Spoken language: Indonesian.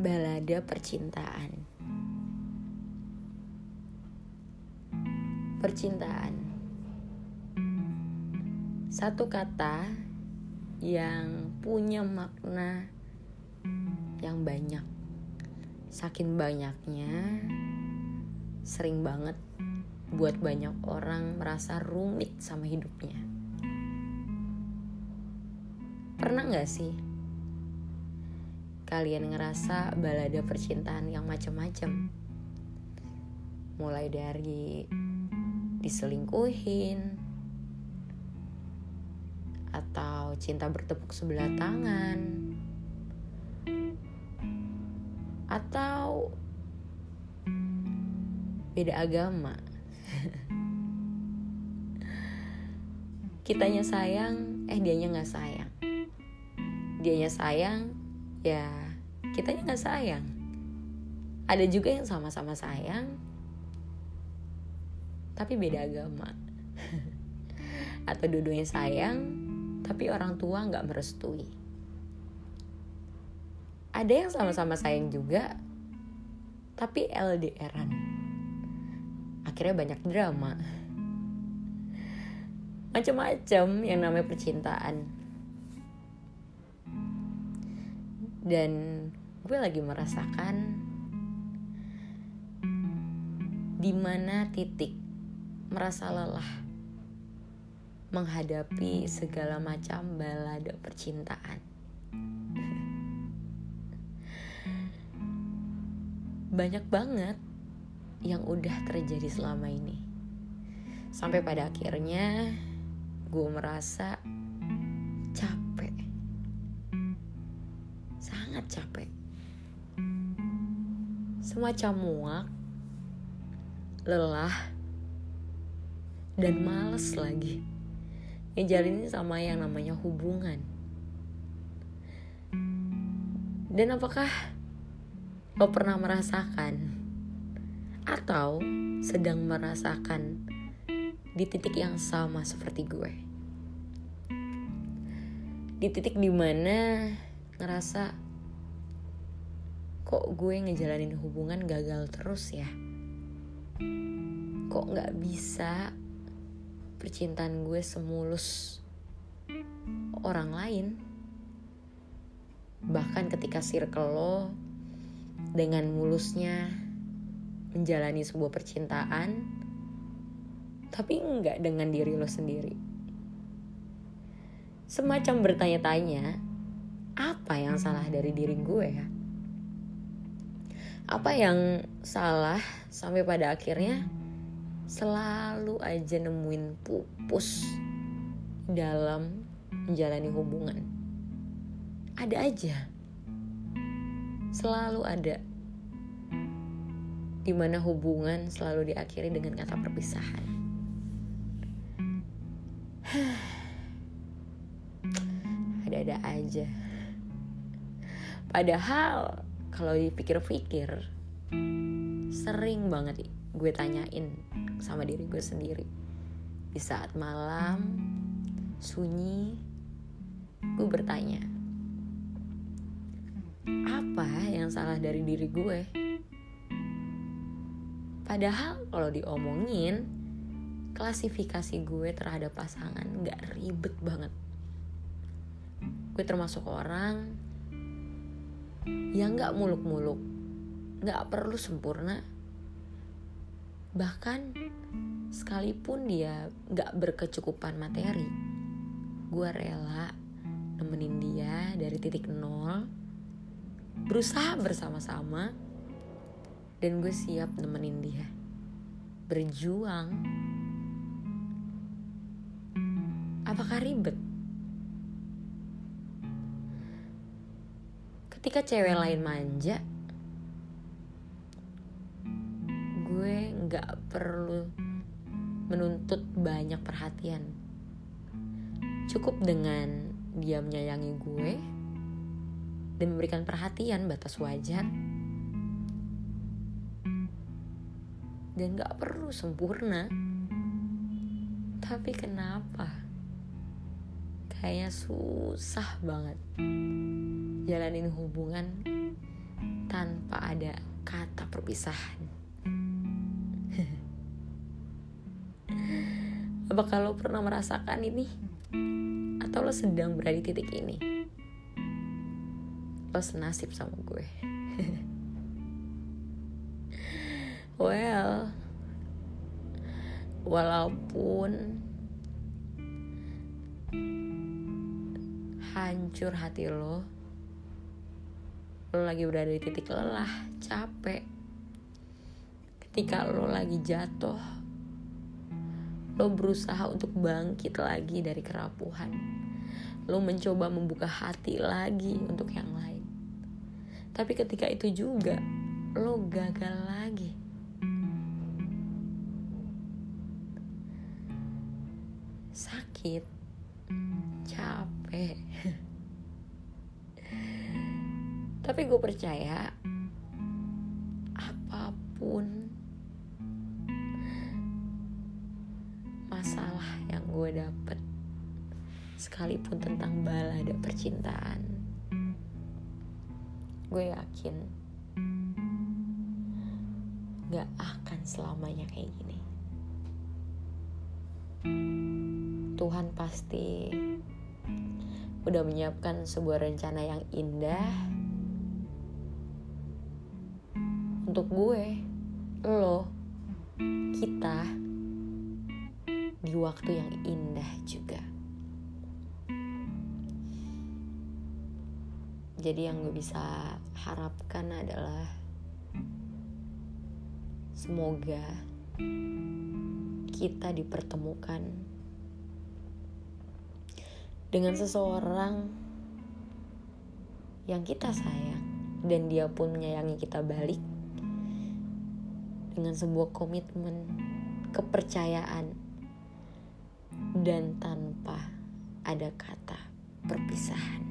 balada percintaan. Percintaan. Satu kata yang punya makna yang banyak. Saking banyaknya, sering banget buat banyak orang merasa rumit sama hidupnya. Pernah gak sih kalian ngerasa balada percintaan yang macam-macam? Mulai dari diselingkuhin, atau cinta bertepuk sebelah tangan, atau beda agama. Kitanya sayang, eh dianya nggak sayang. Dianya sayang, ya kitanya nggak sayang. Ada juga yang sama-sama sayang, tapi beda agama. Atau dua-duanya sayang, tapi orang tua nggak merestui. Ada yang sama-sama sayang juga, tapi LDRan. Akhirnya banyak drama. Macam-macam yang namanya percintaan. Dan gue lagi merasakan di mana titik merasa lelah menghadapi segala macam balada percintaan. Banyak banget yang udah terjadi selama ini. Sampai pada akhirnya gue merasa Sangat capek. Semacam muak, lelah, dan males lagi ngejalin sama yang namanya hubungan. Dan apakah lo pernah merasakan atau sedang merasakan di titik yang sama seperti gue? Di titik di mana ngerasa kok gue ngejalanin hubungan gagal terus ya? Kok gak bisa percintaan gue semulus orang lain. Bahkan ketika circle lo dengan mulusnya menjalani sebuah percintaan, tapi enggak dengan diri lo sendiri. Semacam bertanya-tanya, apa yang salah dari diri gue ya? Apa yang salah sampai pada akhirnya selalu aja nemuin pupus dalam menjalani hubungan. Ada aja. Selalu ada. Di mana hubungan selalu diakhiri dengan kata perpisahan. Ada-ada aja. Padahal kalau dipikir-pikir sering banget gue tanyain sama diri gue sendiri. Di saat malam sunyi gue bertanya apa yang salah dari diri gue? Padahal kalau diomongin klasifikasi gue terhadap pasangan gak ribet banget. Gue termasuk orang yang gak muluk-muluk. Gak perlu sempurna. Bahkan sekalipun dia gak berkecukupan materi gue rela nemenin dia dari titik nol berusaha bersama-sama dan gue siap nemenin dia. Berjuang. Apakah ribet ketika cewek lain manja gue nggak perlu menuntut banyak perhatian. Cukup dengan dia menyayangi gue dan memberikan perhatian batas wajar. Dan gak perlu sempurna. Tapi kenapa? Kayaknya susah banget jalanin hubungan tanpa ada kata perpisahan. Apakah lo pernah merasakan ini? Atau lo sedang berada di titik ini? Lo senasib sama gue. well, walaupun hancur hati lo lo lagi berada di titik lelah capek. Ketika lo lagi jatuh lo berusaha untuk bangkit lagi dari kerapuhan. Lo mencoba membuka hati lagi untuk yang lain. Tapi ketika itu juga lo gagal lagi. Sakit capek tapi gue percaya apa pun masalah yang gue dapet sekalipun tentang balada percintaan gue yakin gak akan selamanya kayak gini. Tuhan pasti udah menyiapkan sebuah rencana yang indah untuk gue, lo, kita di waktu yang indah juga. Jadi yang gue bisa harapkan adalah semoga kita dipertemukan dengan seseorang yang kita sayang dan dia pun menyayangi kita balik dengan sebuah komitmen, kepercayaan dan tanpa ada kata perpisahan.